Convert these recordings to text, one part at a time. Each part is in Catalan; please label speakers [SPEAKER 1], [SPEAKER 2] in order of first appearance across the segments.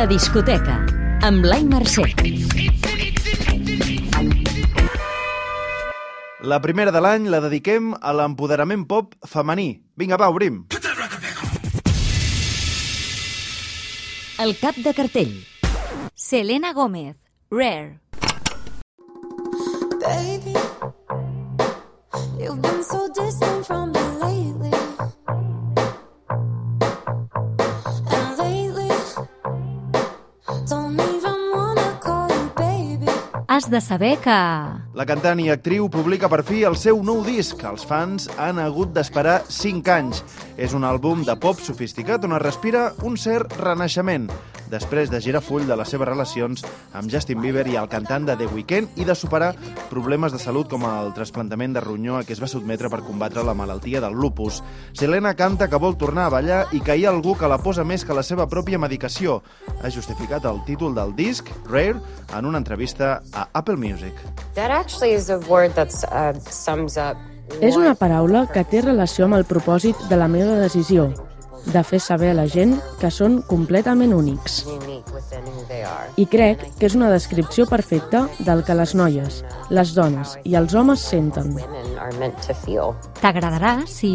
[SPEAKER 1] La discoteca, amb Blai Mercè.
[SPEAKER 2] La primera de l'any la dediquem a l'empoderament pop femení. Vinga, va, obrim.
[SPEAKER 1] El cap de cartell.
[SPEAKER 3] Selena Gómez, Rare.
[SPEAKER 4] Baby, you've been so
[SPEAKER 3] Has de saber que...
[SPEAKER 2] La cantant i actriu publica per fi el seu nou disc. Els fans han hagut d'esperar 5 anys. És un àlbum de pop sofisticat on es respira un cert renaixement després de girar full de les seves relacions amb Justin Bieber i el cantant de The Weeknd i de superar problemes de salut com el trasplantament de ronyó a què es va sotmetre per combatre la malaltia del lupus. Selena canta que vol tornar a ballar i que hi ha algú que la posa més que la seva pròpia medicació. Ha justificat el títol del disc, Rare, en una entrevista a Apple Music.
[SPEAKER 5] That actually is a word that uh, sums up.
[SPEAKER 6] És una paraula que té relació amb el propòsit de la meva decisió, de fer saber a la gent que són completament únics. I crec que és una descripció perfecta del que les noies, les dones i els homes senten.
[SPEAKER 3] T'agradarà si...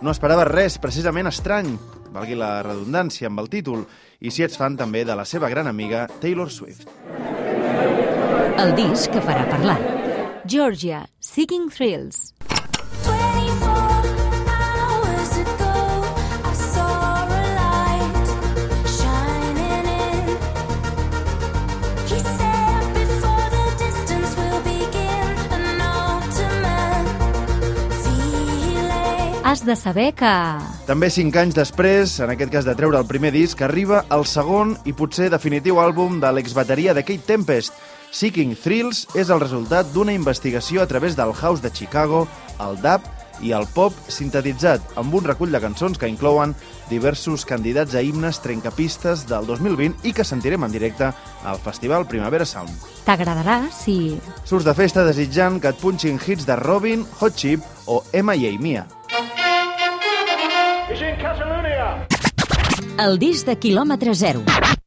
[SPEAKER 2] No esperava res precisament estrany, valgui la redundància amb el títol, i si ets fan també de la seva gran amiga Taylor Swift.
[SPEAKER 1] El disc que farà parlar.
[SPEAKER 3] Georgia, Seeking Thrills. Has de saber que...
[SPEAKER 2] També cinc anys després, en aquest cas de treure el primer disc, arriba el segon i potser definitiu àlbum de l'exbateria de Kate Tempest. Seeking Thrills és el resultat d'una investigació a través del house de Chicago, el dub i el pop sintetitzat amb un recull de cançons que inclouen diversos candidats a himnes trencapistes del 2020 i que sentirem en directe al Festival Primavera Sound.
[SPEAKER 3] T'agradarà si...
[SPEAKER 2] Surts de festa desitjant que et punxin hits de Robin, Hot Chip o M.I.A. Mia.
[SPEAKER 1] El disc de quilòmetre zero.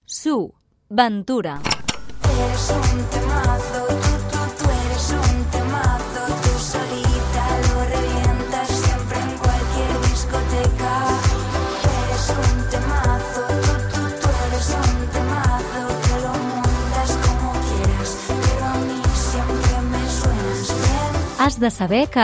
[SPEAKER 3] Su, Ventura.
[SPEAKER 4] Eres un temazo,
[SPEAKER 3] Has de saber que...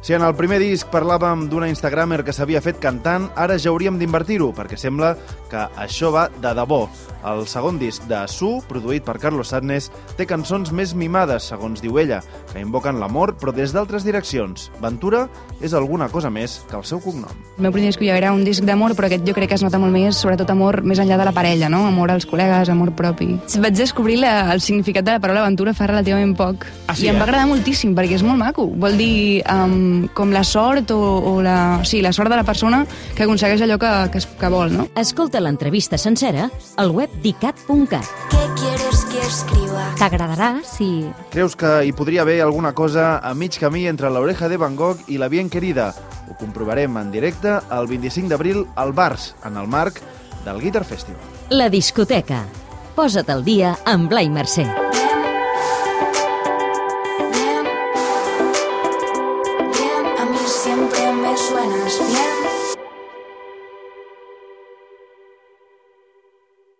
[SPEAKER 2] Si en el primer disc parlàvem d'una Instagramer que s'havia fet cantant, ara ja hauríem d'invertir-ho, perquè sembla que això va de debò. El segon disc de Su, produït per Carlos Sadness, té cançons més mimades, segons diu ella, que invoquen l'amor, però des d'altres direccions. Ventura és alguna cosa més que el seu cognom.
[SPEAKER 7] El meu primer disc ja era un disc d'amor, però aquest jo crec que es nota molt més, sobretot amor més enllà de la parella, no? Amor als col·legues, amor propi. Vaig descobrir la, el significat de la paraula aventura fa relativament poc.
[SPEAKER 2] Ah, sí,
[SPEAKER 7] I em
[SPEAKER 2] eh?
[SPEAKER 7] va agradar moltíssim, perquè és molt maco. Vol dir um, com la sort o, o la, sí, la sort de la persona que aconsegueix allò que, que, es- que vol, no?
[SPEAKER 1] Escolta l'entrevista sencera al web dicat.cat.
[SPEAKER 3] T'agradarà si...
[SPEAKER 2] Creus que hi podria haver alguna cosa a mig camí entre l'oreja de Van Gogh i la bien querida? Ho comprovarem en directe el 25 d'abril al Bars, en el marc del Guitar Festival.
[SPEAKER 1] La discoteca. Posa't al dia amb Blai Mercè.
[SPEAKER 4] Siempre me suenas bien.